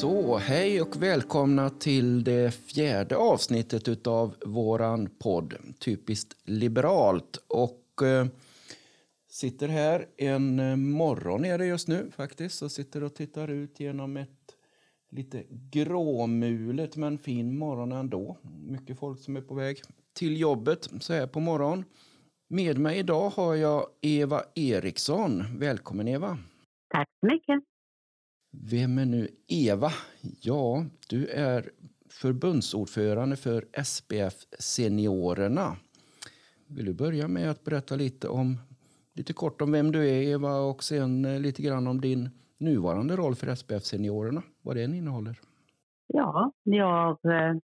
Så, hej och välkomna till det fjärde avsnittet utav våran podd Typiskt liberalt. Och eh, sitter här en eh, morgon är det just nu faktiskt och sitter och tittar ut genom ett lite gråmulet men fin morgon ändå. Mycket folk som är på väg till jobbet så här på morgon. Med mig idag har jag Eva Eriksson. Välkommen Eva. Tack så mycket. Vem är nu Eva? Ja, du är förbundsordförande för SPF Seniorerna. Vill du börja med att berätta lite om lite kort om vem du är Eva och sen eh, lite grann om din nuvarande roll för SPF Seniorerna, vad den innehåller? Ja, jag eh,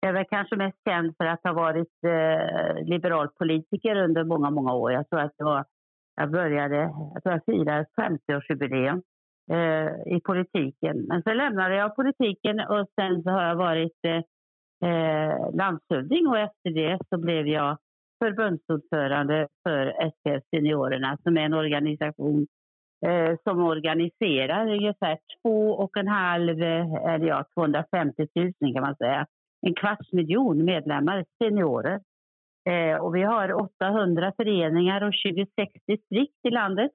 är väl kanske mest känd för att ha varit eh, liberal politiker under många, många år. Jag tror att det var, jag började, jag tror jag firade 50-årsjubileum eh, i politiken. Men så lämnade jag politiken och sen så har jag varit eh, eh landshövding och efter det så blev jag förbundsordförande för SPF Seniorerna som är en organisation eh, som organiserar ungefär två och en halv, eh, eller ja, 250 000 kan man säga, en kvarts miljon medlemmar, seniorer. Eh, och vi har 800 föreningar och 26 distrikt i landet.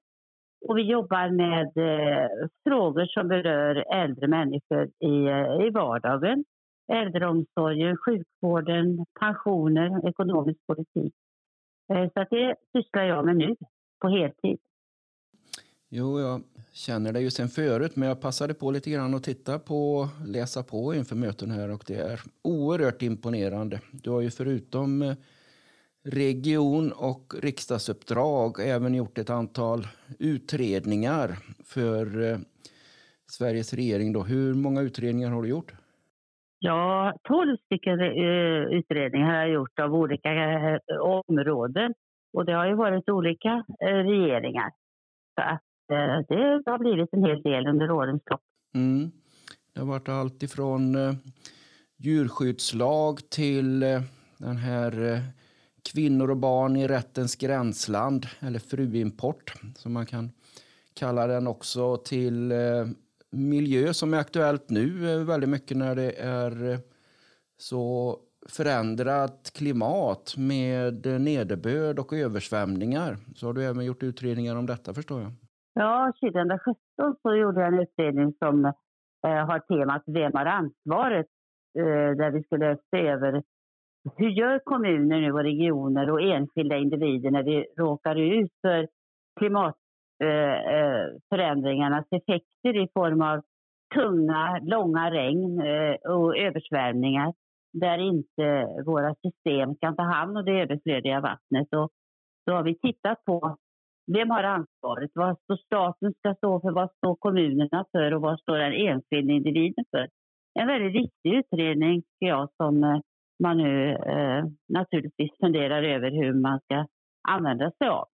Och vi jobbar med eh, frågor som berör äldre människor i, eh, i vardagen. Äldreomsorgen, sjukvården, pensioner, ekonomisk politik. Eh, så att det sysslar jag med nu på heltid. Jo, jag känner dig ju sen förut, men jag passade på lite grann att titta på, läsa på inför möten här och det är oerhört imponerande. Du har ju förutom eh, region och riksdagsuppdrag även gjort ett antal utredningar för eh, Sveriges regering. Då. Hur många utredningar har du gjort? Ja, tolv stycken eh, utredningar har jag gjort av olika områden. Och det har ju varit olika regeringar. Så att Eh, det har blivit en hel del under årens lopp. Mm. Det har varit allt ifrån eh, djurskyddslag till eh, den här eh, kvinnor och barn i rättens gränsland, eller fruimport som man kan kalla den också, till eh, miljö som är aktuellt nu eh, väldigt mycket när det är eh, så förändrat klimat med nederbörd och översvämningar. Så har du även gjort utredningar om detta förstår jag. Ja, 2017 så gjorde jag en utredning som eh, har temat Vem har ansvaret? Eh, där vi skulle se över hur gör kommuner nu och regioner och enskilda individer när vi råkar ut för klimatförändringarnas eh, eh, effekter i form av tunga, långa regn eh, och översvämningar där inte våra system kan ta hand om det överflödiga vattnet. Och då har vi tittat på vem har ansvaret? Vad står staten ska stå för? Vad står kommunerna för? Och vad står den enskilda individen för? En väldigt viktig utredning, tycker jag, som man nu eh, naturligtvis funderar över hur man ska använda sig av.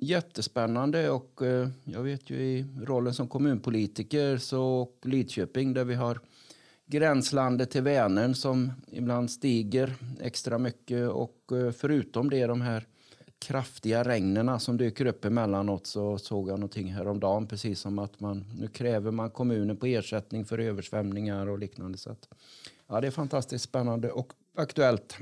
Jättespännande och eh, jag vet ju i rollen som kommunpolitiker så Lidköping där vi har gränslandet till Vänern som ibland stiger extra mycket och eh, förutom det de här kraftiga regnerna som dyker upp emellanåt så såg jag någonting häromdagen precis som att man nu kräver man kommunen på ersättning för översvämningar och liknande. Så att, ja, det är fantastiskt spännande och aktuellt.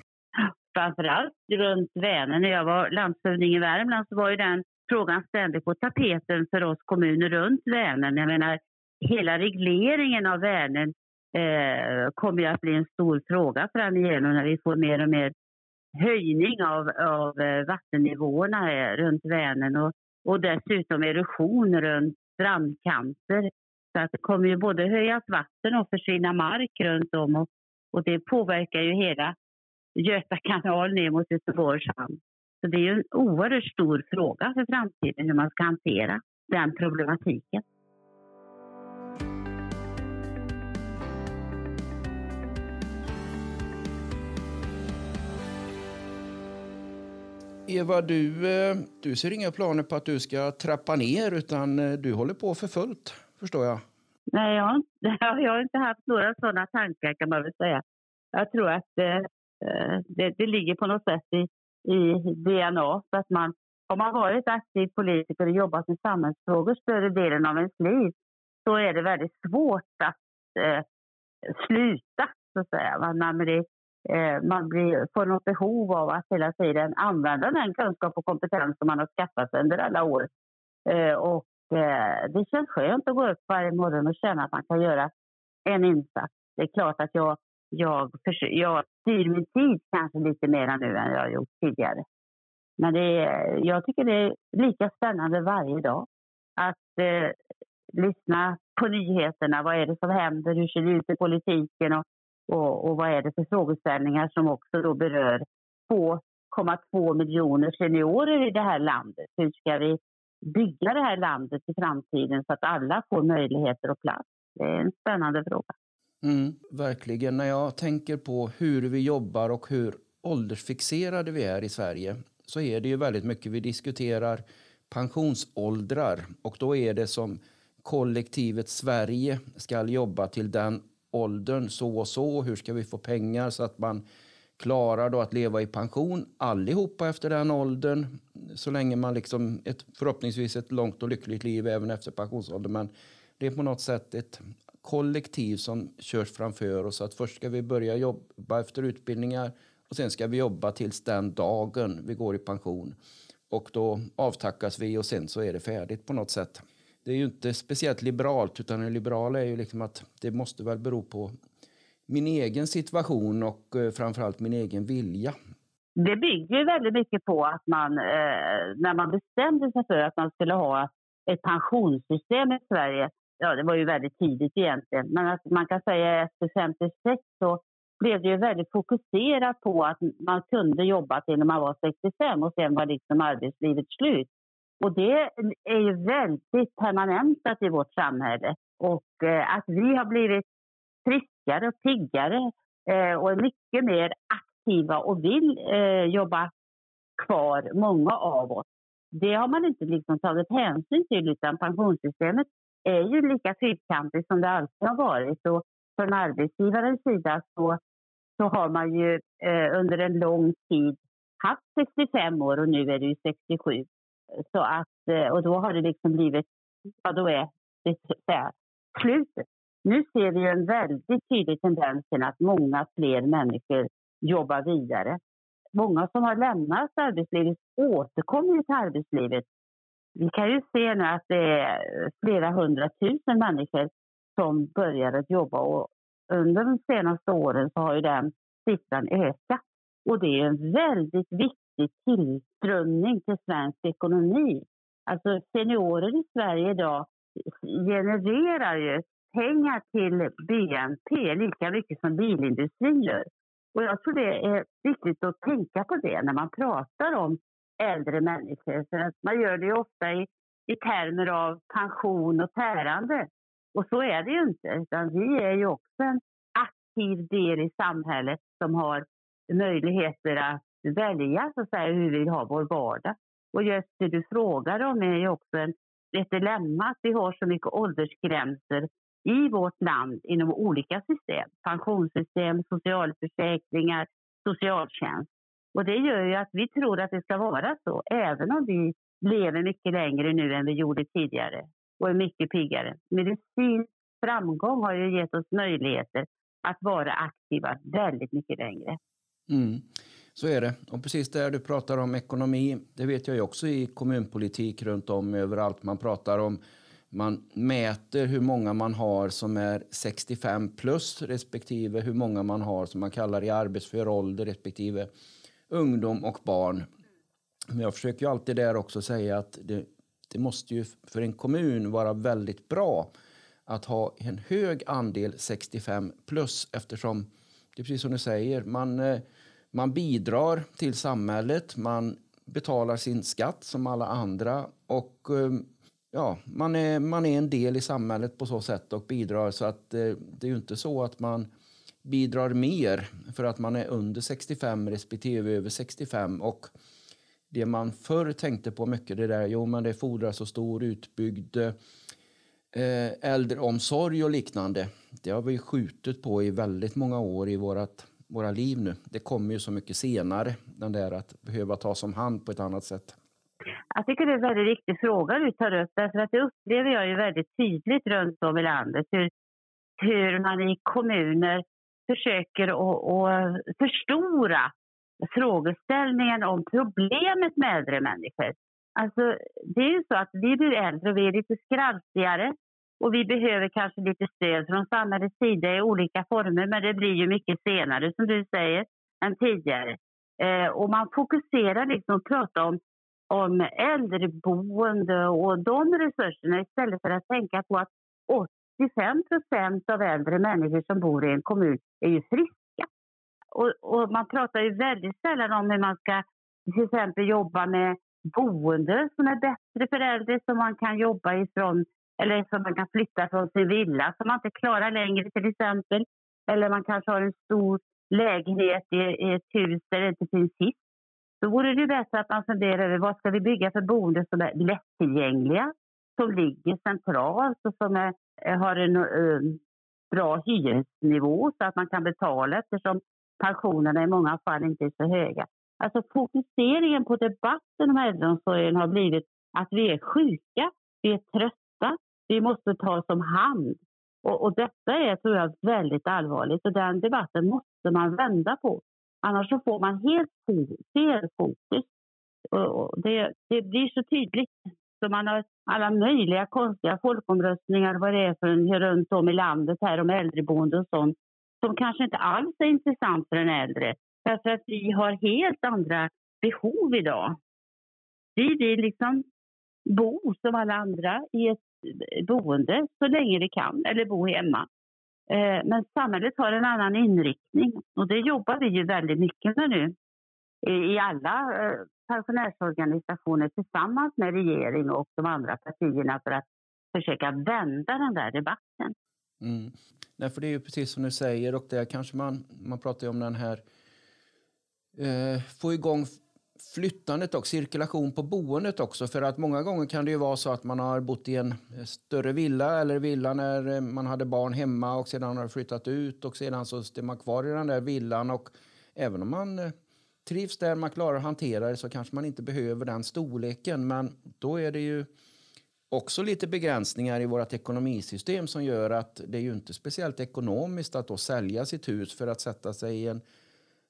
Framförallt runt Vänern. När jag var landshövding i Värmland så var ju den frågan ständigt på tapeten för oss kommuner runt Vänern. Jag menar, hela regleringen av Vänern eh, kommer ju att bli en stor fråga framigenom när vi får mer och mer höjning av, av eh, vattennivåerna eh, runt Vänern och, och dessutom erosion runt strandkanter. Så att det kommer ju både höjas vatten och försvinna mark runt om och, och det påverkar ju hela Göta kanal ner mot Göteborgs hamn. Så det är ju en oerhört stor fråga för framtiden hur man ska hantera den problematiken. Eva, du, eh, du ser inga planer på att du ska trappa ner utan eh, du håller på för fullt, förstår jag. Nej, jag, jag har inte haft några sådana tankar kan man väl säga. Jag tror att eh, eh det, det, ligger på något sätt i, i DNA. Så att man, har man varit aktiv politiker och jobbat med samhällsfrågor större delen av ens liv så är det väldigt svårt att eh, sluta, så att säga. Man, blir, Eh, man blir, får något behov av att hela tiden använda den kunskap och kompetens som man har skaffat sig under alla år. Eh, och eh, det känns skönt att gå upp varje morgon och känna att man kan göra en insats. Det är klart att jag, jag, jag styr min tid kanske lite mer nu än jag har gjort tidigare. Men det är, jag tycker det är lika spännande varje dag att eh, lyssna på nyheterna. Vad är det som händer? Hur ser det ut i politiken? Och, och, och vad är det för frågeställningar som också då berör 2,2 miljoner seniorer i det här landet? Hur ska vi bygga det här landet i framtiden så att alla får möjligheter och plats? Det är en spännande fråga. Mm, verkligen. När jag tänker på hur vi jobbar och hur åldersfixerade vi är i Sverige så är det ju väldigt mycket vi diskuterar pensionsåldrar och då är det som kollektivet Sverige ska jobba till den åldern så och så. Hur ska vi få pengar så att man klarar då att leva i pension allihopa efter den åldern så länge man liksom ett, förhoppningsvis ett långt och lyckligt liv även efter pensionsåldern. Men det är på något sätt ett kollektiv som körs framför oss. Att först ska vi börja jobba efter utbildningar och sen ska vi jobba tills den dagen vi går i pension. Och då avtackas vi och sen så är det färdigt på något sätt. Det är ju inte speciellt liberalt utan det liberala är ju liksom att det måste väl bero på min egen situation och eh, framförallt min egen vilja. Det bygger ju väldigt mycket på att man, eh, när man bestämde sig för att man skulle ha ett pensionssystem i Sverige, ja det var ju väldigt tidigt egentligen, men att man kan säga efter 56 så blev det ju väldigt fokuserat på att man kunde jobba till när man var 65 och sen var liksom arbetslivet slut. Och det är ju väldigt permanentat i vårt samhälle. Och eh, att vi har blivit friskare och piggare eh, och är mycket mer aktiva och vill eh, jobba kvar, många av oss. Det har man inte liksom tagit hänsyn till utan pensionssystemet är ju lika fyrkantigt som det alltid har varit. Och från arbetsgivarens sida så så har man ju eh, under en lång tid haft 65 år och nu är det ju 67. Så att, eh, och då har det liksom blivit, ja då är det slutet. Nu ser vi en väldigt tydlig tendens till att många fler människor jobbar vidare. Många som har lämnat arbetslivet återkommer till arbetslivet. Vi kan ju se nu att det är flera hundratusen människor som börjar att jobba och under de senaste åren så har ju den siffran ökat. Och det är en väldigt viktig tillströmning till svensk ekonomi. Alltså seniorer i Sverige idag genererar ju pengar till BNP lika mycket som bilindustrin gör. Och jag tror det är viktigt att tänka på det när man pratar om äldre människor. För att man gör det ju ofta i, i termer av pension och tärande. Och så är det ju inte, utan vi är ju också en aktiv del i samhället som har möjligheter att välja så att säga, hur vi vill ha vår vardag. Och just det du frågar om är ju också en, ett dilemma att vi har så mycket åldersgränser i vårt land inom olika system. Pensionssystem, socialförsäkringar, socialtjänst. Och det gör ju att vi tror att det ska vara så, även om vi lever mycket längre nu än vi gjorde tidigare och är mycket piggare. Medicinsk framgång har ju gett oss möjligheter att vara aktiva väldigt mycket längre. Mm. Så är det. Och precis där du pratar om ekonomi, det vet jag ju också i kommunpolitik runt om överallt. Man pratar om, man mäter hur många man har som är 65 plus respektive hur många man har som man kallar i arbetsför ålder respektive ungdom och barn. Men jag försöker ju alltid där också säga att det, det måste ju för en kommun vara väldigt bra att ha en hög andel 65 plus eftersom det är precis som du säger, man, eh, man bidrar till samhället, man betalar sin skatt som alla andra och eh, ja, man är, man är en del i samhället på så sätt och bidrar så att eh, det, är ju inte så att man bidrar mer för att man är under 65 respektive över 65 och det man förr tänkte på mycket det där, jo men det fordrar så stor utbyggd eh, äldreomsorg och liknande. Det har vi skjutit på i väldigt många år i vårat, våra liv nu. Det kommer ju så mycket senare, den där att behöva tas om hand på ett annat sätt. Jag tycker det är en väldigt viktig fråga du tar upp därför att det upplever jag ju väldigt tydligt runt om i landet hur, hur man i kommuner försöker att förstora frågeställningen om problemet med äldre människor. Alltså, det är ju så att vi blir äldre och vi är lite skraltigare och vi behöver kanske lite stöd från samhällets sida i olika former men det blir ju mycket senare som du säger än tidigare. Eh, och man fokuserar liksom och pratar om, om äldreboende och de resurserna istället för att tänka på att 85 procent av äldre människor som bor i en kommun är ju friska. Och, och, man pratar ju väldigt sällan om hur man ska till exempel jobba med boende som är bättre för äldre som man kan jobba ifrån eller som man kan flytta från sin villa som man inte klarar längre till exempel. Eller man kanske har en stor lägenhet i, i ett hus där det inte finns hiss. Då vore det bättre att man funderar över vad ska vi bygga för boende som är lättillgängliga, som ligger centralt och som är, eh, har en uh, bra hyresnivå så att man kan betala eftersom pensionerna i många fall inte är så höga. Alltså fokuseringen på debatten om äldreomsorgen har blivit att vi är sjuka, vi är trötta, vi måste tas om hand. Och, och detta är tror jag väldigt allvarligt och den debatten måste man vända på. Annars så får man helt fel fokus. Och det, det blir så tydligt. Så man har alla möjliga konstiga folkomröstningar vad det är för runt om i landet här om äldreboende och sånt som kanske inte alls är intressant för den äldre. Därför att vi har helt andra behov idag. Vi vill liksom bo som alla andra i ett boende så länge vi kan, eller bo hemma. Eh, men samhället har en annan inriktning och det jobbar vi ju väldigt mycket med nu i alla eh, pensionärsorganisationer tillsammans med regering och de andra partierna för att försöka vända den där debatten. Mm. Nej, för det är ju precis som du säger och det kanske man, man pratar ju om den här eh, få igång flyttandet och cirkulation på boendet också. För att många gånger kan det ju vara så att man har bott i en större villa eller villa när eh, man hade barn hemma och sedan har flyttat ut och sedan så är man kvar i den där villan och även om man eh, trivs där, man klarar att hantera det så kanske man inte behöver den storleken. Men då är det ju också lite begränsningar i vårt ekonomisystem som gör att det är ju inte speciellt ekonomiskt att då sälja sitt hus för att sätta sig i en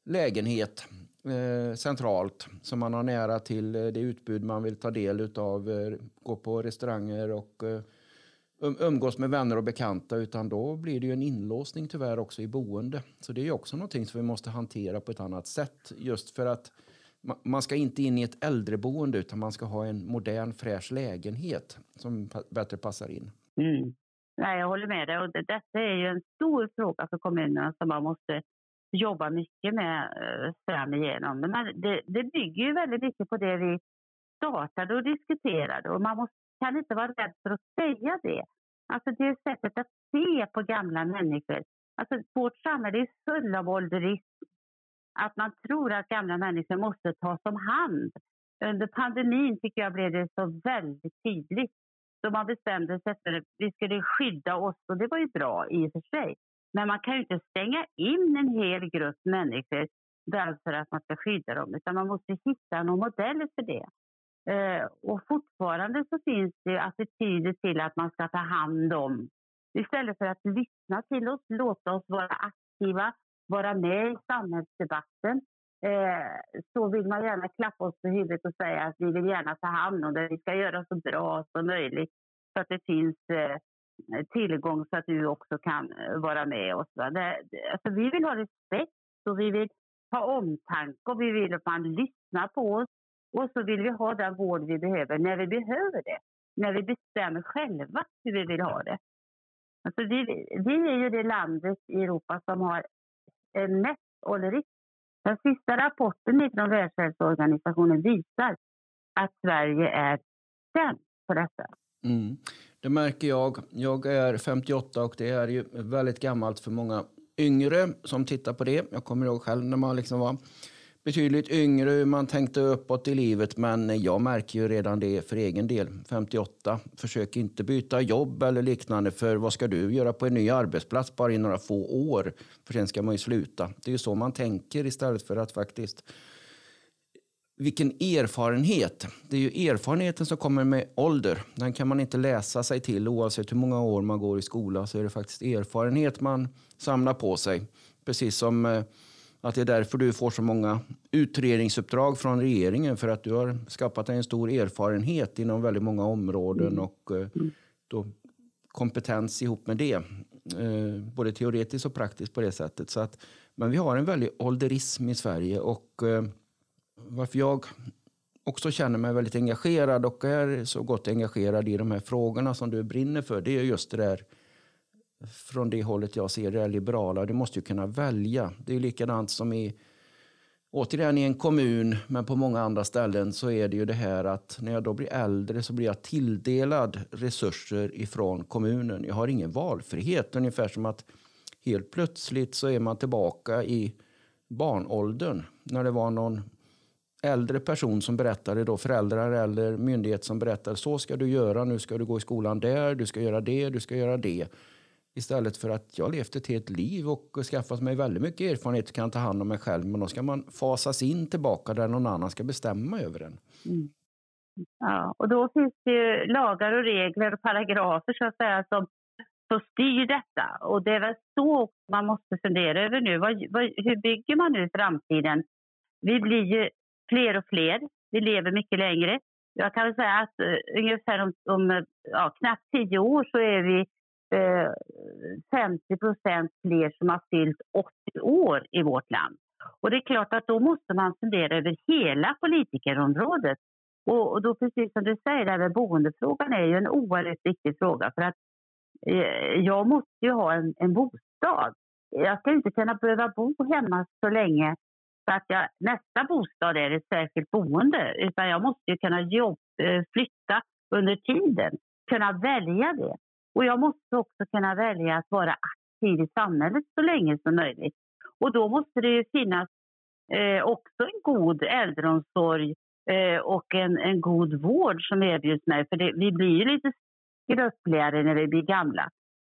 lägenhet eh, centralt så man har nära till eh, det utbud man vill ta del av, eh, gå på restauranger och eh, um, umgås med vänner och bekanta utan då blir det ju en inlåsning tyvärr också i boende. Så det är också någonting som vi måste hantera på ett annat sätt just för att man ska inte in i ett äldreboende utan man ska ha en modern fräsch lägenhet som bättre passar in. Mm. Nej, jag håller med dig. Och detta är ju en stor fråga för kommunerna som alltså man måste jobba mycket med eh, fram igenom. Men det, det bygger ju väldigt mycket på det vi startade och diskuterade och man måste, kan inte vara rädd för att säga det. Alltså det sättet att se på gamla människor. Alltså vårt samhälle är fullt av ålderism. Att man tror att gamla människor måste tas om hand. Under pandemin tycker jag blev det så väldigt tydligt. Då man bestämde sig för att vi skulle skydda oss och det var ju bra i och för sig. Men man kan ju inte stänga in en hel grupp människor därför att man ska skydda dem, utan man måste hitta någon modell för det. Eh, och fortfarande så finns det attityder till att man ska ta hand om. Istället för att lyssna till oss, låta oss vara aktiva, vara med i samhällsdebatten, eh, så vill man gärna klappa oss på huvudet och säga att vi vill gärna ta hand om det, vi ska göra så bra som möjligt så att det finns eh, tillgång så att du också kan eh, vara med oss. Det, alltså vi vill ha respekt och vi vill ha omtanke och vi vill att man lyssnar på oss. Och så vill vi ha den vård vi behöver när vi behöver det. När vi bestämmer själva hur vi vill ha det. Alltså vi, vi är ju det landet i Europa som har mest ålderism. Den sista rapporten från Världshälsoorganisationen visar att Sverige är sämst på detta. Mm. Det märker jag. Jag är 58 och det är ju väldigt gammalt för många yngre som tittar på det. Jag kommer ihåg själv när man liksom var betydligt yngre hur man tänkte uppåt i livet. Men jag märker ju redan det för egen del. 58. Försök inte byta jobb eller liknande. För vad ska du göra på en ny arbetsplats bara i några få år? För sen ska man ju sluta. Det är ju så man tänker istället för att faktiskt vilken erfarenhet. Det är ju erfarenheten som kommer med ålder. Den kan man inte läsa sig till oavsett hur många år man går i skola. Så är det faktiskt erfarenhet man samlar på sig. Precis som eh, att det är därför du får så många utredningsuppdrag från regeringen. För att du har skapat dig en stor erfarenhet inom väldigt många områden mm. och eh, då kompetens ihop med det. Eh, både teoretiskt och praktiskt på det sättet. Så att, men vi har en väldig ålderism i Sverige och varför jag också känner mig väldigt engagerad och är så gott engagerad i de här frågorna som du brinner för, det är just det där från det hållet jag ser det liberala. Du måste ju kunna välja. Det är likadant som i Återigen i en kommun, men på många andra ställen så är det ju det här att när jag då blir äldre så blir jag tilldelad resurser ifrån kommunen. Jag har ingen valfrihet, ungefär som att helt plötsligt så är man tillbaka i barnåldern när det var någon äldre person som berättade, då föräldrar eller myndighet som berättade så ska du göra, nu ska du gå i skolan där, du ska göra det, du ska göra det. Istället för att jag levt ett helt liv och skaffat mig väldigt mycket erfarenhet och kan ta hand om mig själv. Men då ska man fasas in tillbaka där någon annan ska bestämma över en. Mm. Ja, och då finns det ju lagar och regler och paragrafer så att säga som, som styr detta. Och det är väl så man måste fundera över nu. Vad, vad, hur bygger man nu framtiden? Vi blir ju fler och fler. Vi lever mycket längre. Jag kan väl säga att eh, ungefär om, om eh, ja, knappt tio år så är vi eh, 50 procent fler som har fyllt 80 år i vårt land. Och det är klart att då måste man fundera över hela politikerområdet. Och, och då precis som du säger, där med boendefrågan är ju en oerhört viktig fråga för att eh, jag måste ju ha en, en bostad. Jag ska inte kunna behöva bo hemma så länge så att jag, nästa bostad är ett särskilt boende. Utan jag måste ju kunna jobb, eh, flytta under tiden, kunna välja det. Och jag måste också kunna välja att vara aktiv i samhället så länge som möjligt. Och då måste det ju finnas eh, också en god äldreomsorg eh, och en, en god vård som erbjuds mig. För det, vi blir ju lite skröpligare när vi blir gamla.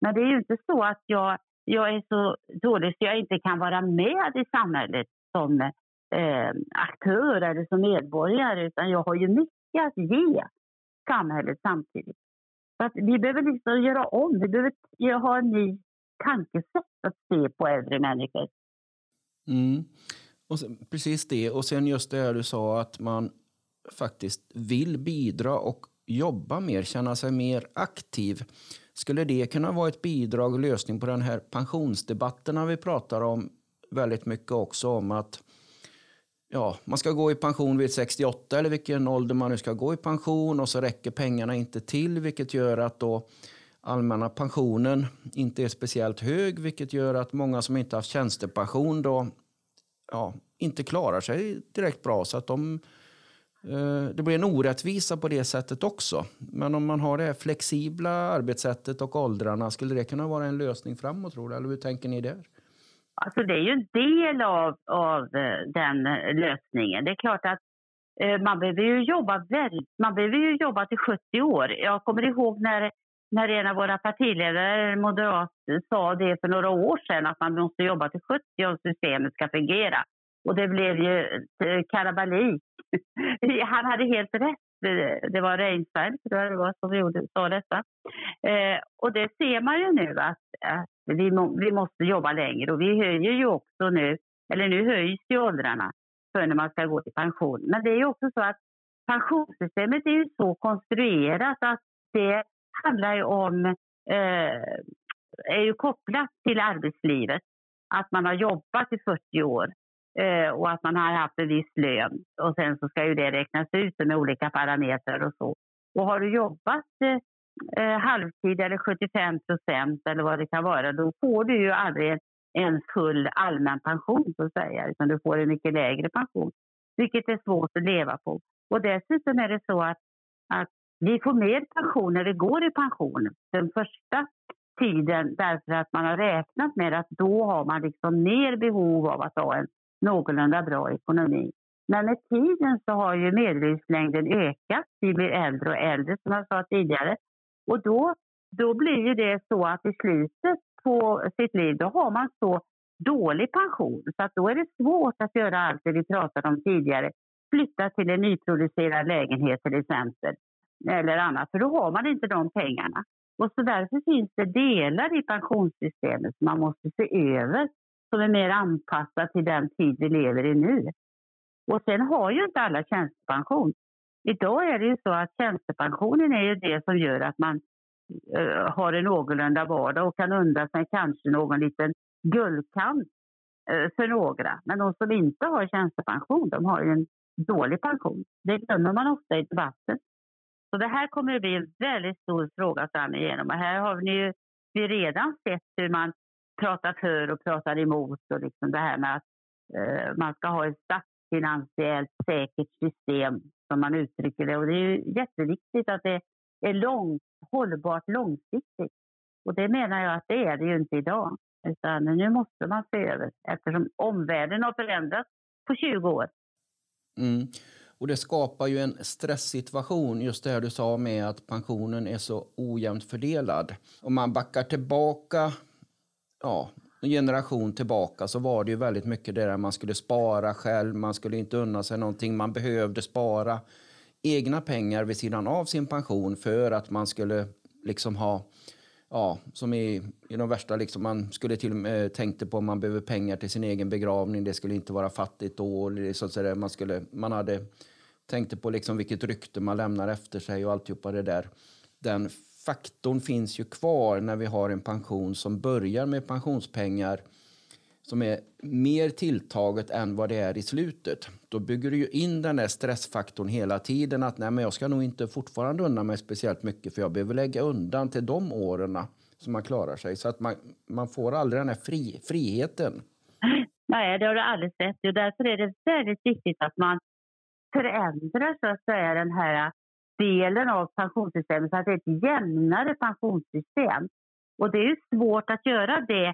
Men det är ju inte så att jag, jag är så dålig så jag inte kan vara med i samhället som eh, aktör eller som medborgare utan jag har ju mycket att ge samhället samtidigt. Så att vi behöver liksom göra om, vi behöver ha en ny tankesätt att se på äldre människor. Mm. Och sen, precis det, och sen just det här du sa att man faktiskt vill bidra och jobba mer, känna sig mer aktiv. Skulle det kunna vara ett bidrag och lösning på den här pensionsdebatterna vi pratar om väldigt mycket också om att ja, man ska gå i pension vid 68 eller vilken ålder man nu ska gå i pension och så räcker pengarna inte till vilket gör att då allmänna pensionen inte är speciellt hög vilket gör att många som inte haft tjänstepension då ja, inte klarar sig direkt bra så att de eh, det blir en orättvisa på det sättet också. Men om man har det flexibla arbetssättet och åldrarna, skulle det kunna vara en lösning framåt tror du? Eller hur tänker ni där? Alltså det är ju en del av, av eh, den eh, lösningen. Det är klart att eh, man behöver ju jobba väldigt, man behöver ju jobba till 70 år. Jag kommer ihåg när, när en av våra partiledare, moderat, sa det för några år sedan att man måste jobba till 70 om systemet ska fungera. Och det blev ju kalabalik. Han hade helt rätt. Det var Reinfeldt tror jag det var, som gjorde, sa detta. Eh, och det ser man ju nu att, att vi, må, vi måste jobba längre och vi höjer ju också nu, eller nu höjs ju åldrarna för när man ska gå till pension. Men det är ju också så att pensionssystemet är ju så konstruerat att det handlar ju om, eh, är ju kopplat till arbetslivet. Att man har jobbat i 40 år Eh, och att man har haft en viss lön. Och sen så ska ju det räknas ut med olika parametrar och så. Och har du jobbat eh, eh, halvtid eller 75 procent eller vad det kan vara, då får du ju aldrig en full allmän pension så att säga, utan du får en mycket lägre pension, vilket är svårt att leva på. Och dessutom är det så att, att vi får mer pension när vi går i pension den första tiden därför att man har räknat med att då har man liksom mer behov av att ha en någorlunda bra ekonomi. Men med tiden så har ju medellivslängden ökat. Vi blir äldre och äldre som jag sa tidigare. Och då, då blir ju det så att i slutet på sitt liv då har man så dålig pension så att då är det svårt att göra allt det vi pratade om tidigare. flytta till en nyproducerad lägenhet till exempel. Eller annat, för då har man inte de pengarna. Och så därför finns det delar i pensionssystemet som man måste se över som är mer anpassat till den tid vi lever i nu. Och sen har ju inte alla tjänstepension. Idag är det ju så att tjänstepensionen är ju det som gör att man uh, har en någorlunda vardag och kan undra sig kanske någon liten guldkant uh, för några. Men de som inte har tjänstepension, de har ju en dålig pension. Det glömmer man ofta i debatten. Så det här kommer att bli en väldigt stor fråga framigenom. Och här har ni ju vi redan sett hur man pratar för och pratar emot och liksom det här med att eh, man ska ha ett statsfinansiellt säkert system som man uttrycker det. Och det är ju jätteviktigt att det är lång, hållbart långsiktigt. Och det menar jag att det är det ju inte idag. Utan nu måste man se över eftersom omvärlden har förändrats på 20 år. Mm. Och det skapar ju en stresssituation, just det här du sa med att pensionen är så ojämnt fördelad. Om man backar tillbaka, ja, en generation tillbaka så var det ju väldigt mycket det där man skulle spara själv, man skulle inte unna sig någonting, man behövde spara egna pengar vid sidan av sin pension för att man skulle liksom ha ja, som i, i de värsta, liksom, man skulle till och med eh, tänkte på om man behöver pengar till sin egen begravning, det skulle inte vara fattigt då. Så, så där, man, skulle, man hade tänkte på liksom vilket rykte man lämnar efter sig och alltihopa det där. Den faktorn finns ju kvar när vi har en pension som börjar med pensionspengar som är mer tilltaget än vad det är i slutet. Då bygger du ju in den där stressfaktorn hela tiden att nej, men jag ska nog inte fortfarande unna mig speciellt mycket för jag behöver lägga undan till de åren som man klarar sig. Så att man, man får aldrig den här fri, friheten. Nej, det har du alldeles rätt i. Därför är det väldigt viktigt att man förändrar så att säga den här delen av pensionssystemet så att det är ett jämnare pensionssystem. Och det är ju svårt att göra det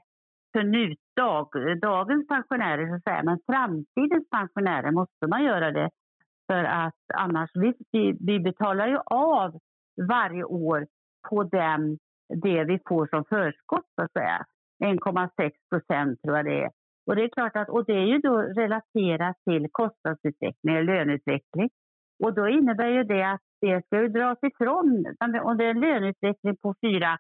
för nu, dag, dagens pensionärer, så att säga. men framtidens pensionärer måste man göra det. För att annars, vi, vi betalar ju av varje år på den, det vi får som förskott, så att säga. 1,6 procent tror jag det är. Och det är klart att, och det är ju då relaterat till kostnadsutveckling och löneutveckling. Och då innebär ju det att det ska ju dras ifrån, om det är en löneutveckling på 4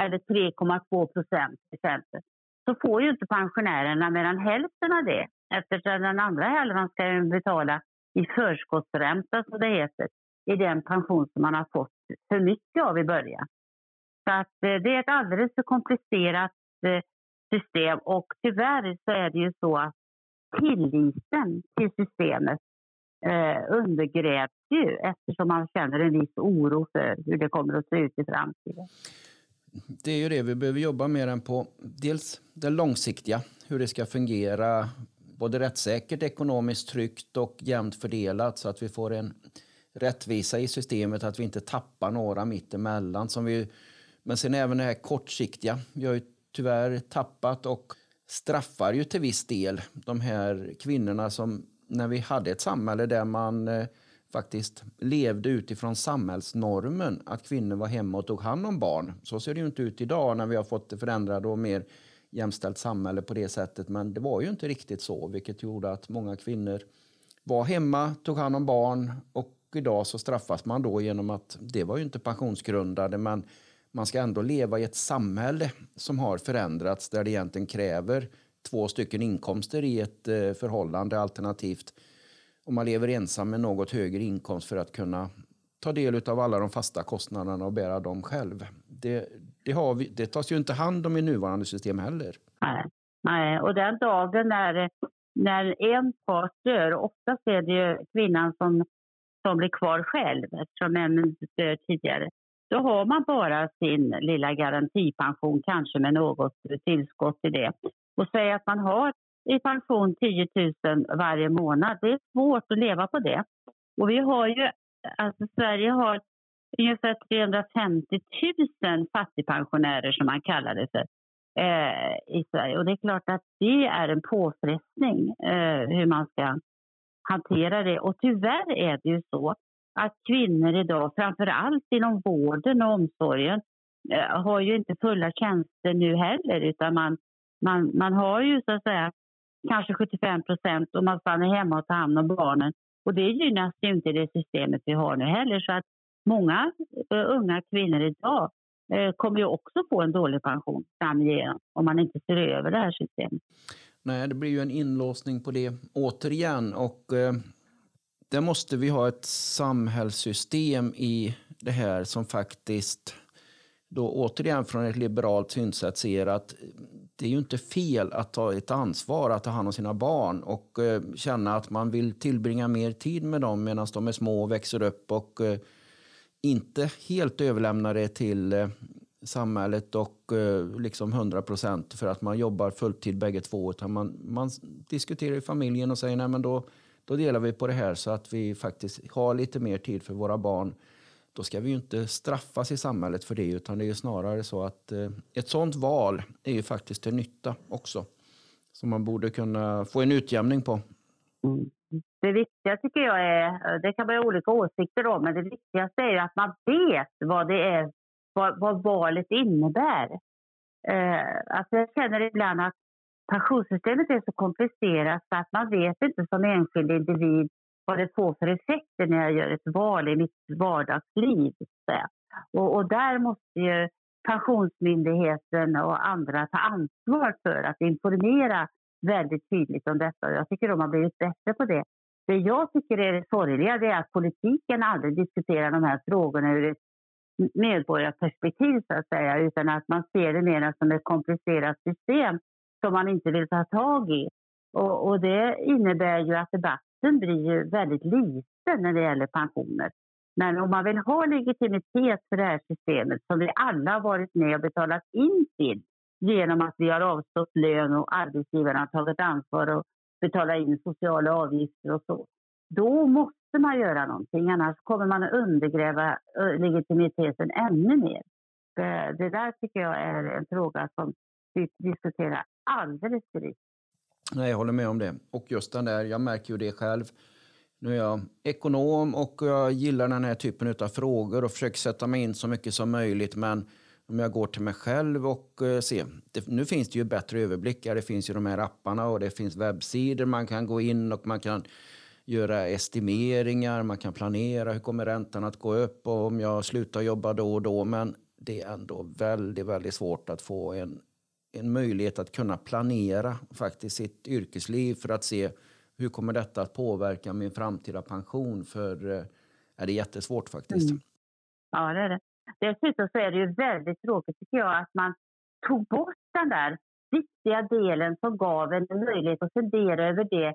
eller 3,2 procent till exempel, så får ju inte pensionärerna mer än hälften av det eftersom den andra hälften ska betala i förskottsränta, som det heter, i den pension som man har fått för mycket av i början. Så att eh, det är ett alldeles för komplicerat eh, system och tyvärr så är det ju så att tilliten till systemet eh, undergrävs ju eftersom man känner en viss oro för hur det kommer att se ut i framtiden. Det är ju det vi behöver jobba mer än på. Dels det långsiktiga, hur det ska fungera både rättssäkert, ekonomiskt tryggt och jämnt fördelat så att vi får en rättvisa i systemet, att vi inte tappar några mittemellan. Som vi, men sen även det här kortsiktiga. Vi har ju tyvärr tappat och straffar ju till viss del de här kvinnorna som när vi hade ett samhälle där man eh, faktiskt levde utifrån samhällsnormen att kvinnor var hemma och tog hand om barn. Så ser det ju inte ut idag när vi har fått ett förändrat och mer jämställt samhälle på det sättet. Men det var ju inte riktigt så, vilket gjorde att många kvinnor var hemma, tog hand om barn och idag så straffas man då genom att det var ju inte pensionsgrundande men man ska ändå leva i ett samhälle som har förändrats där det egentligen kräver två stycken inkomster i ett eh, förhållande alternativt om man lever ensam med något högre inkomst för att kunna ta del av alla de fasta kostnaderna och bära dem själv. Det, det, har vi, det tas ju inte hand om i nuvarande system heller. Nej, Nej. och den dagen när, när en part dör, oftast är det ju kvinnan som, som blir kvar själv eftersom männen dör tidigare, då har man bara sin lilla garantipension, kanske med något tillskott i det. Och säga att man har i pension 10 000 varje månad. Det är svårt att leva på det. Och vi har ju, alltså Sverige har ungefär 350 000 fattigpensionärer som man kallar det för eh, i Sverige. Och det är klart att det är en påfrestning eh, hur man ska hantera det. Och tyvärr är det ju så att kvinnor idag, framför allt inom vården och omsorgen, eh, har ju inte fulla tjänster nu heller utan man, man, man har ju så att säga kanske 75 procent och man stannar hemma och tar hand om barnen Och det gynnas ju inte i det systemet vi har nu heller. Så att många uh, unga kvinnor idag uh, kommer ju också få en dålig pension framgent om man inte ser över det här systemet. Nej, det blir ju en inlåsning på det återigen. Och eh, där måste vi ha ett samhällssystem i det här som faktiskt då återigen från ett liberalt synsätt ser att det är ju inte fel att ta ett ansvar att ta hand om sina barn och eh, känna att man vill tillbringa mer tid med dem medan de är små och växer upp och eh, inte helt överlämna det till eh, samhället och eh, liksom 100 procent för att man jobbar fulltid bägge två. Utan man, man diskuterar i familjen och säger nej men då, då delar vi på det här så att vi faktiskt har lite mer tid för våra barn. Då ska vi ju inte straffas i samhället för det utan det är ju snarare så att eh, ett sånt val är ju faktiskt till nytta också. Som man borde kunna få en utjämning på. Mm. Det viktiga tycker jag är, eh, det kan man ha olika åsikter om, men det viktigaste är att man vet vad det är vad, vad valet innebär. Eh, alltså jag känner ibland att pensionssystemet är så komplicerat så att man vet inte som enskild individ vad det får för effekter när jag gör ett val i mitt vardagsliv. Och, och där måste ju Pensionsmyndigheten och andra ta ansvar för att informera väldigt tydligt om detta. Jag tycker de har blivit bättre på det. Det jag tycker är det sorgliga är att politiken aldrig diskuterar de här frågorna ur ett medborgarperspektiv så att säga utan att man ser det mer som ett komplicerat system som man inte vill ta tag i. Och, och det innebär ju att debatten blir ju väldigt liten när det gäller pensioner. Men om man vill ha legitimitet för det här systemet som vi alla har varit med och betalat in till genom att vi har avstått lön och arbetsgivarna har tagit ansvar och betalat in sociala avgifter och så. Då måste man göra någonting, annars kommer man att undergräva eh, legitimiteten ännu mer. Det, det där tycker jag är en fråga som vi diskuterar alldeles för lite. Nej, jag håller med om det. Och just den där, jag märker ju det själv. Nu är jag ekonom och jag gillar den här typen av frågor och försöker sätta mig in så mycket som möjligt. Men om jag går till mig själv och eh, ser, det, nu finns det ju bättre överblickar. Det finns ju de här apparna och det finns webbsidor man kan gå in och man kan göra estimeringar, man kan planera hur kommer räntan att gå upp och om jag slutar jobba då och då. Men det är ändå väldigt, väldigt svårt att få en, en möjlighet att kunna planera faktiskt sitt yrkesliv för att se hur kommer detta att påverka min framtida pension? För eh, är det jättesvårt faktiskt. Mm. Ja, det är det. Dessutom så är det ju väldigt tråkigt tycker jag att man tog bort den där viktiga delen som gav en möjlighet att fundera över det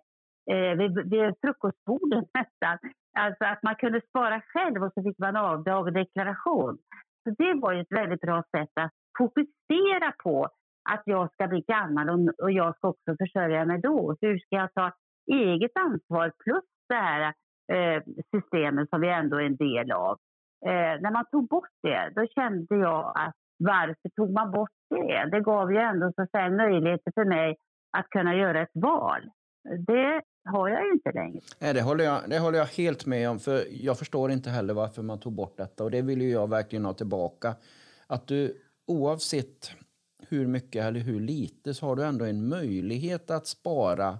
eh, vid, vid frukostbordet nästan. Alltså att man kunde spara själv och så fick man avdrag och deklaration. Så det var ju ett väldigt bra sätt att fokusera på att jag ska bli gammal och, och jag ska också försörja mig då. Så hur ska jag ta eget ansvar plus det här eh, systemet som vi ändå är en del av. Eh, när man tog bort det, då kände jag att varför tog man bort det? Det gav ju ändå så att säga, möjligheter för mig att kunna göra ett val. Det har jag ju inte längre. Nej, det, håller jag, det håller jag helt med om. För Jag förstår inte heller varför man tog bort detta. Och Det vill ju jag verkligen ha tillbaka. Att du oavsett hur mycket eller hur lite så har du ändå en möjlighet att spara.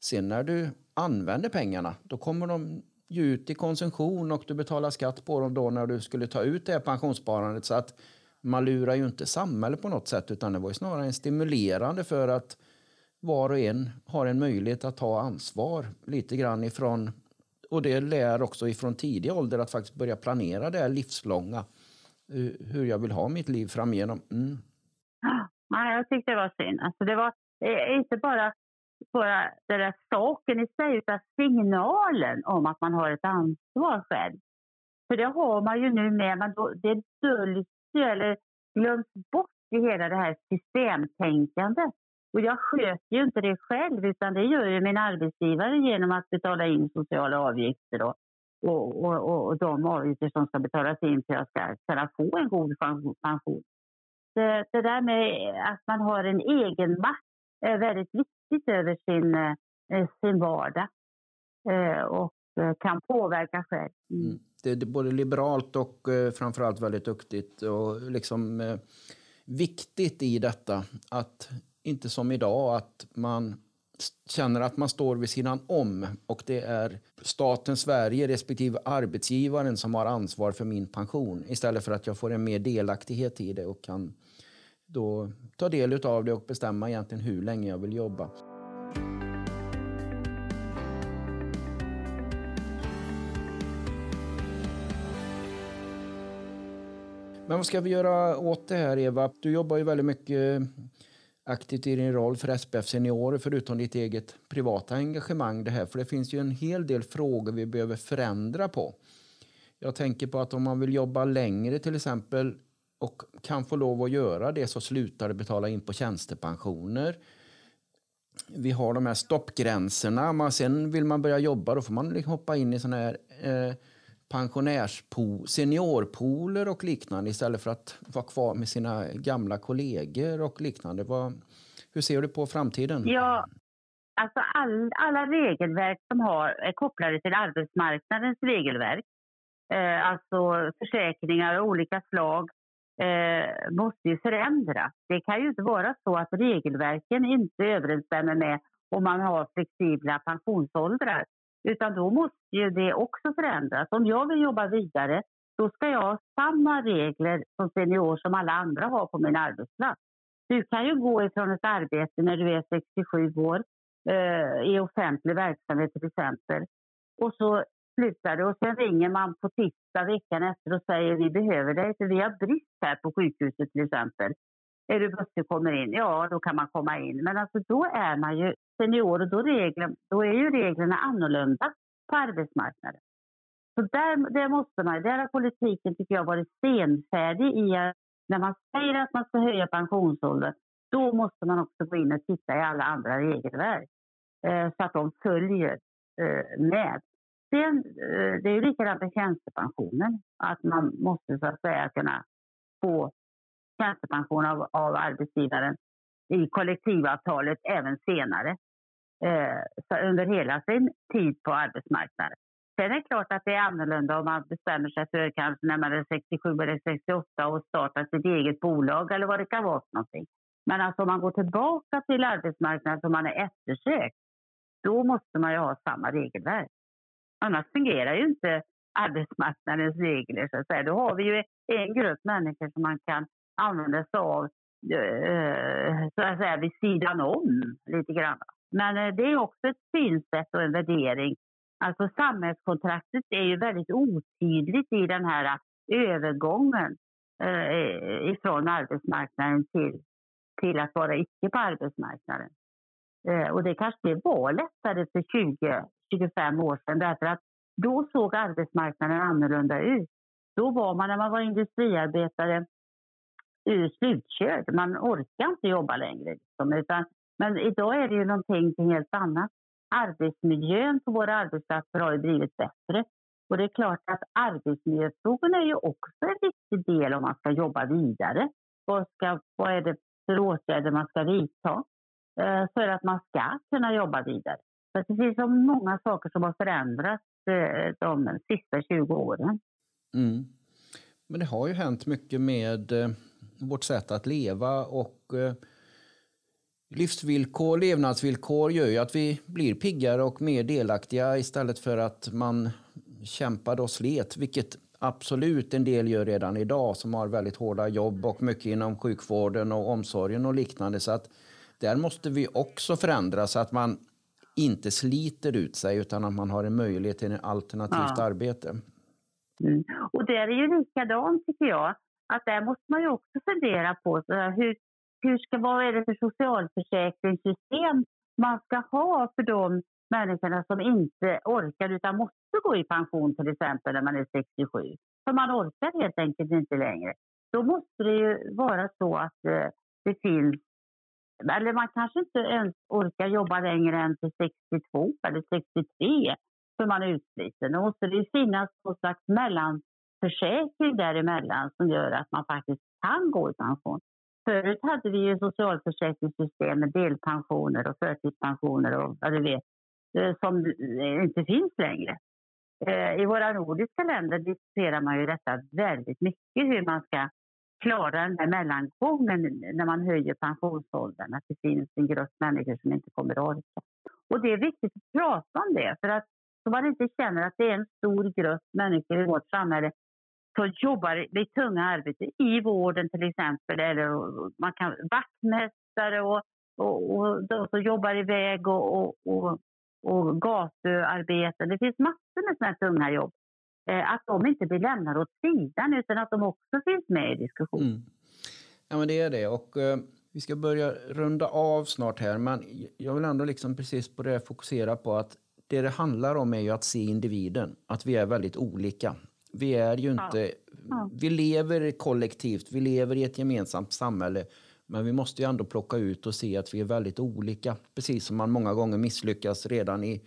Sen när du använder pengarna, då kommer de ju ut i konsumtion och du betalar skatt på dem då när du skulle ta ut det här pensionssparandet. Så att man lurar ju inte samhället på något sätt utan det var ju snarare en stimulerande för att var och en har en möjlighet att ta ansvar lite grann ifrån och det lär också ifrån tidig ålder att faktiskt börja planera det här livslånga. Hur jag vill ha mitt liv framigenom. Mm. Nej, jag tyckte det var synd. Alltså det var eh, inte bara, bara den där saken i sig utan signalen om att man har ett ansvar själv. För det har man ju nu med, men då, det döljs eller glöms bort i hela det här systemtänkandet. Och jag sköter ju inte det själv utan det gör ju min arbetsgivare genom att betala in sociala avgifter då. Och, och, och de avgifter som ska betalas in för att jag ska kunna få en god pension. Det, eh, det där med eh, att man har en egen makt är väldigt viktigt över sin, eh, eh, sin vardag eh, och eh, kan påverka själv. Mm. Mm. Det är både liberalt och framförallt väldigt duktigt och liksom viktigt i detta att inte som idag att man känner att man står vid sidan om och det är staten Sverige respektive arbetsgivaren som har ansvar för min pension istället för att jag får en mer delaktighet i det och kan då ta del av det och bestämma egentligen hur länge jag vill jobba. Men vad ska vi göra åt det här, Eva? Du jobbar ju väldigt mycket aktivt i din roll för SPF Seniorer förutom ditt eget privata engagemang. Det här, för det finns ju en hel del frågor vi behöver förändra på. Jag tänker på att om man vill jobba längre till exempel och kan få lov att göra det så slutar det betala in på tjänstepensioner. Vi har de här stoppgränserna. Man, sen vill man börja jobba då får man liksom hoppa in i såna här eh, pensionärspool, seniorpooler och liknande istället för att vara kvar med sina gamla kollegor och liknande. Vad, hur ser du på framtiden? Ja, alltså all, alla regelverk som har, är kopplade till arbetsmarknadens regelverk, eh, alltså försäkringar av olika slag, eh, måste ju förändras. Det kan ju inte vara så att regelverken inte överensstämmer med om man har flexibla pensionsåldrar. Utan då måste ju det också förändras. Om jag vill jobba vidare, då ska jag ha samma regler som senior som alla andra har på min arbetsplats. Du kan ju gå ifrån ett arbete när du är 67 år eh, i offentlig verksamhet till exempel. Och så slutar det och sen ringer man på tisdag veckan efter och säger vi behöver dig för vi har brist här på sjukhuset till exempel. Är du bussig kommer in? Ja, då kan man komma in. Men alltså då är man ju senior och då, regler, då är ju reglerna annorlunda på arbetsmarknaden. Så där, där måste man, där har politiken tycker jag varit senfärdig i att när man säger att man ska höja pensionsåldern, då måste man också gå in och titta i alla andra regelverk eh, så att de följer eh, med. Sen, eh, det är ju likadant med tjänstepensionen, att man måste så att säga kunna få tjänstepension av, av arbetsgivaren i kollektivavtalet även senare. Eh, under hela sin tid på arbetsmarknaden. Sen är det klart att det är annorlunda om man bestämmer sig för kanske när man är 67 eller 68 och startar sitt eget bolag eller vad det kan vara för någonting. Men alltså om man går tillbaka till arbetsmarknaden som man är eftersökt, då måste man ju ha samma regelverk. Annars fungerar ju inte arbetsmarknadens regler. Så att säga. Då har vi ju en grupp människor som man kan använda sig av eh, så att säga, vid sidan om lite grann. Men eh, det är också ett synsätt och en värdering. Alltså samhällskontraktet är ju väldigt otydligt i den här övergången eh, ifrån arbetsmarknaden till, till att vara icke på arbetsmarknaden. Eh, och det kanske var lättare för 20... 25 år sedan därför att då såg arbetsmarknaden annorlunda ut. Då var man, när man var industriarbetare, slutkörd. Man orkar inte jobba längre. Liksom, utan, men idag är det ju någonting helt annat. Arbetsmiljön på våra arbetsplatser har ju blivit bättre. Och det är klart att arbetsmiljöfrågorna är ju också en viktig del om man ska jobba vidare. Vad, ska, vad är det för åtgärder man ska vidta eh, för att man ska kunna jobba vidare? För det finns så många saker som har förändrats eh, de sista 20 åren. Mm. Men det har ju hänt mycket med eh, vårt sätt att leva och eh, livsvillkor, levnadsvillkor gör ju att vi blir piggare och mer delaktiga istället för att man kämpade och slet, vilket absolut en del gör redan idag som har väldigt hårda jobb och mycket inom sjukvården och omsorgen och liknande. Så att där måste vi också förändra så att man inte sliter ut sig utan att man har en möjlighet till ett alternativt ja. arbete. Mm. Och det är ju likadant tycker jag att där måste man ju också fundera på hur, hur ska, vad är det för socialförsäkringssystem man ska ha för de människorna som inte orkar utan måste gå i pension till exempel när man är 67. För man orkar helt enkelt inte längre. Då måste det ju vara så att eh, det finns eller man kanske inte ens orkar jobba längre än till 62 eller 63 för man är utsliten. Då måste det finnas någon slags mellanförsäkring däremellan som gör att man faktiskt kan gå i pension. Förut hade vi ju socialförsäkringssystem med delpensioner och förtidspensioner och vad du vet, eh, som eh, inte finns längre. Eh, I våra nordiska länder diskuterar man ju detta väldigt mycket, hur man ska klara den här mellangången när man höjer pensionsåldern. Att det finns en grupp människor som inte kommer att orka. Och det är viktigt att prata om det för att så man inte känner att det är en stor grupp människor i vårt samhälle som jobbar med tunga arbeten i vården till exempel, eller man kan vaktmästare och, och, och de som jobbar iväg och, och, och, och gatuarbeten. Det finns massor med sådana tunga jobb. Eh, att de inte blir lämnade åt sidan utan att de också finns med i diskussionen. Mm. Ja, men det är det. Och, eh, vi ska börja runda av snart här, men jag vill ändå liksom precis på det fokusera på att det det handlar om är ju att se individen, att vi är väldigt olika. Vi är ju inte... Ja. Ja. Vi lever kollektivt, vi lever i ett gemensamt samhälle. Men vi måste ju ändå plocka ut och se att vi är väldigt olika. Precis som man många gånger misslyckas redan i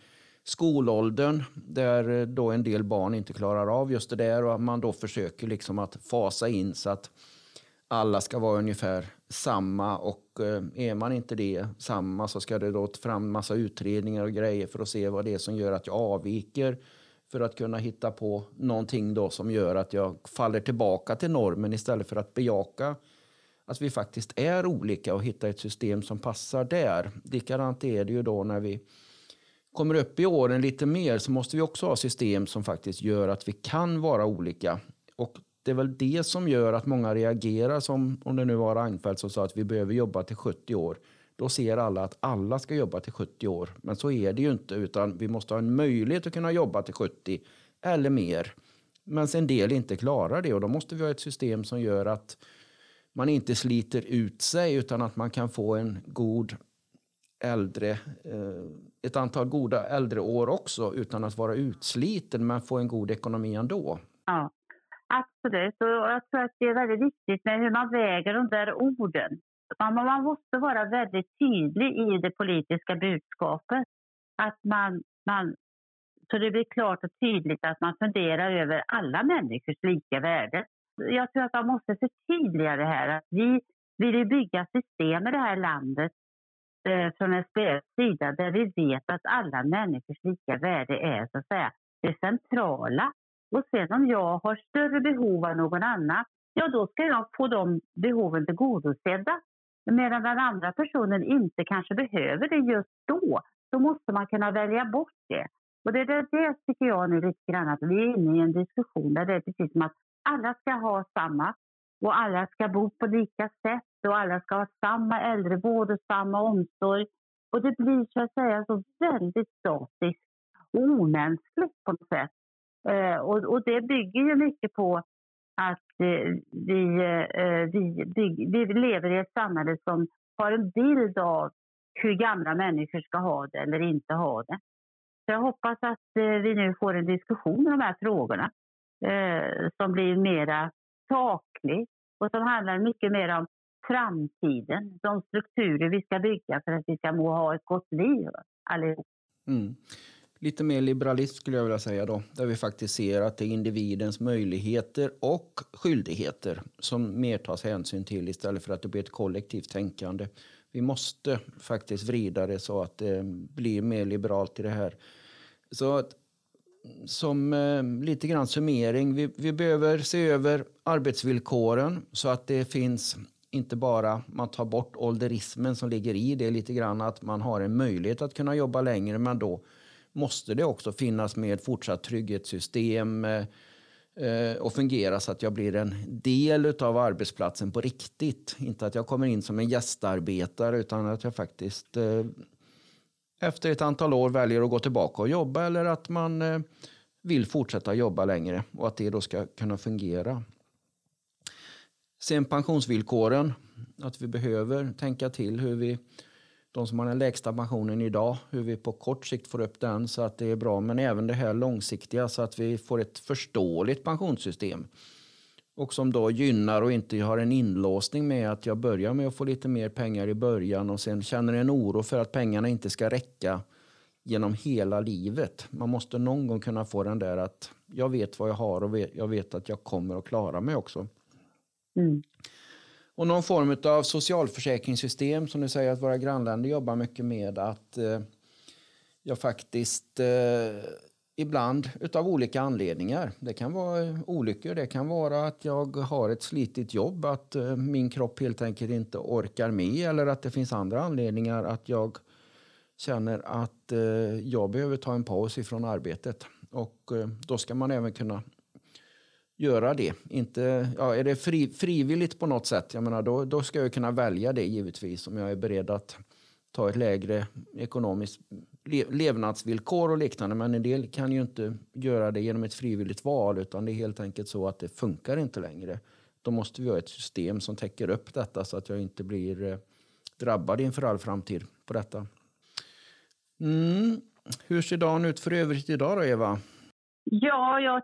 skolåldern där eh, då en del barn inte klarar av just det där och man då försöker liksom att fasa in så att alla ska vara ungefär samma och eh, är man inte det samma så ska det då fram massa utredningar och grejer för att se vad det är som gör att jag avviker för att kunna hitta på någonting då som gör att jag faller tillbaka till normen istället för att bejaka att vi faktiskt är olika och hitta ett system som passar där. Likadant är det ju då när vi kommer upp i åren lite mer så måste vi också ha system som faktiskt gör att vi kan vara olika. Och det är väl det som gör att många reagerar som om det nu var Reinfeldt som sa att vi behöver jobba till 70 år. Då ser alla att alla ska jobba till 70 år. Men så är det ju inte utan vi måste ha en möjlighet att kunna jobba till 70 eller mer. Men en del inte klarar det och då måste vi ha ett system som gör att man inte sliter ut sig utan att man kan få en god äldre, eh, ett antal goda äldreår också utan att vara utsliten men få en god ekonomi ändå. Ja, absolut. Och jag tror att det är väldigt viktigt med hur man väger de där orden. Man måste vara väldigt tydlig i det politiska budskapet. Att man, man, så det blir klart och tydligt att man funderar över alla människors lika värde. Jag tror att man måste förtydliga det här. Att vi vill bygga system i det här landet eh, från SPFs sida där vi vet att alla människors lika värde är så att säga det centrala. Och sen om jag har större behov än någon annan, ja då ska jag få de behoven tillgodosedda. Medan den andra personen inte kanske behöver det just då, så måste man kunna välja bort det. Och det, det, det tycker jag nu lite grann att vi är inne i en diskussion där det är precis som att alla ska ha samma och alla ska bo på lika sätt och alla ska ha samma äldrevård och samma omsorg. Och det blir så att säga så väldigt statiskt och omänskligt på något sätt. Eh, och, och, det bygger ju mycket på att eh, vi, eh, vi, bygger, vi lever i ett samhälle som har en bild av hur gamla människor ska ha det eller inte ha det. Så jag hoppas att eh, vi nu får en diskussion om de här frågorna eh, som blir mera saklig och som handlar mycket mer om framtiden, de strukturer vi ska bygga för att vi ska må ha ett gott liv allihop. Mm. Lite mer liberalism skulle jag vilja säga då, där vi faktiskt ser att det är individens möjligheter och skyldigheter som mer tas hänsyn till istället för att det blir ett kollektivt tänkande. Vi måste faktiskt vrida det så att det blir mer liberalt i det här. Så att som eh, lite grann summering. Vi, vi behöver se över arbetsvillkoren så att det finns inte bara man tar bort ålderismen som ligger i det lite grann att man har en möjlighet att kunna jobba längre men då måste det också finnas med fortsatt trygghetssystem eh, eh och fungera så att jag blir en del av arbetsplatsen på riktigt. Inte att jag kommer in som en gästarbetare utan att jag faktiskt eh, efter ett antal år väljer att gå tillbaka och jobba eller att man eh, vill fortsätta jobba längre och att det då ska kunna fungera. Sen pensionsvillkoren, att vi behöver tänka till hur vi, de som har den lägsta pensionen idag, hur vi på kort sikt får upp den så att det är bra, men även det här långsiktiga så att vi får ett förståeligt pensionssystem och som då gynnar och inte har en inlåsning med att jag börjar med att få lite mer pengar i början och sen känner en oro för att pengarna inte ska räcka genom hela livet. Man måste någon gång kunna få den där att jag vet vad jag har och jag vet att jag kommer att klara mig också. Mm. Och någon form av socialförsäkringssystem som du säger att våra grannländer jobbar mycket med. Att eh, jag faktiskt eh, ibland utav olika anledningar. Det kan vara eh, olyckor, det kan vara att jag har ett slitigt jobb, att eh, min kropp helt enkelt inte orkar med eller att det finns andra anledningar att jag känner att eh, jag behöver ta en paus ifrån arbetet. Och då ska man även kunna göra det. Inte, ja, är det fri, frivilligt på något sätt, jag menar, då, då ska jag kunna välja det givetvis om jag är beredd att ta ett lägre ekonomiskt levnadsvillkor och liknande. Men en del kan ju inte göra det genom ett frivilligt val utan det är helt enkelt så att det funkar inte längre. Då måste vi ha ett system som täcker upp detta så att jag inte blir eh, drabbad inför all framtid på detta. Mm. Hur ser dagen ut för övrigt idag då, Eva? Ja, jag,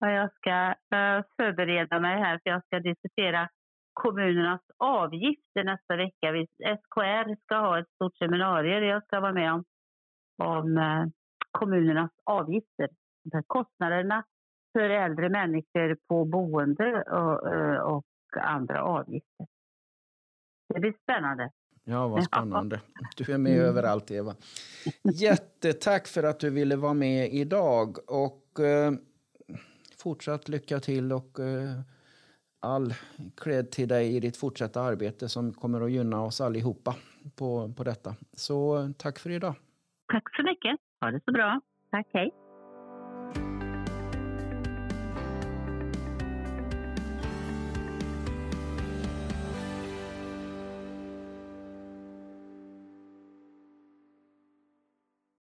jag ska eh, förbereda mig här för jag ska diskutera kommunernas avgifter nästa vecka. SKR ska ha ett stort seminarium där jag ska vara med om, om eh, kommunernas avgifter. Kostnaderna för äldre människor på boende och, eh, och andra avgifter. Det blir spännande. Ja, vad spännande. Du är med mm. överallt, Eva. Jättetack för att du ville vara med idag. Och eh, fortsatt lycka till och eh, all cred till dig i ditt fortsatta arbete som kommer att gynna oss allihopa på, på detta. Så tack för idag. Tack så mycket. Ha det så bra. Tack, hej.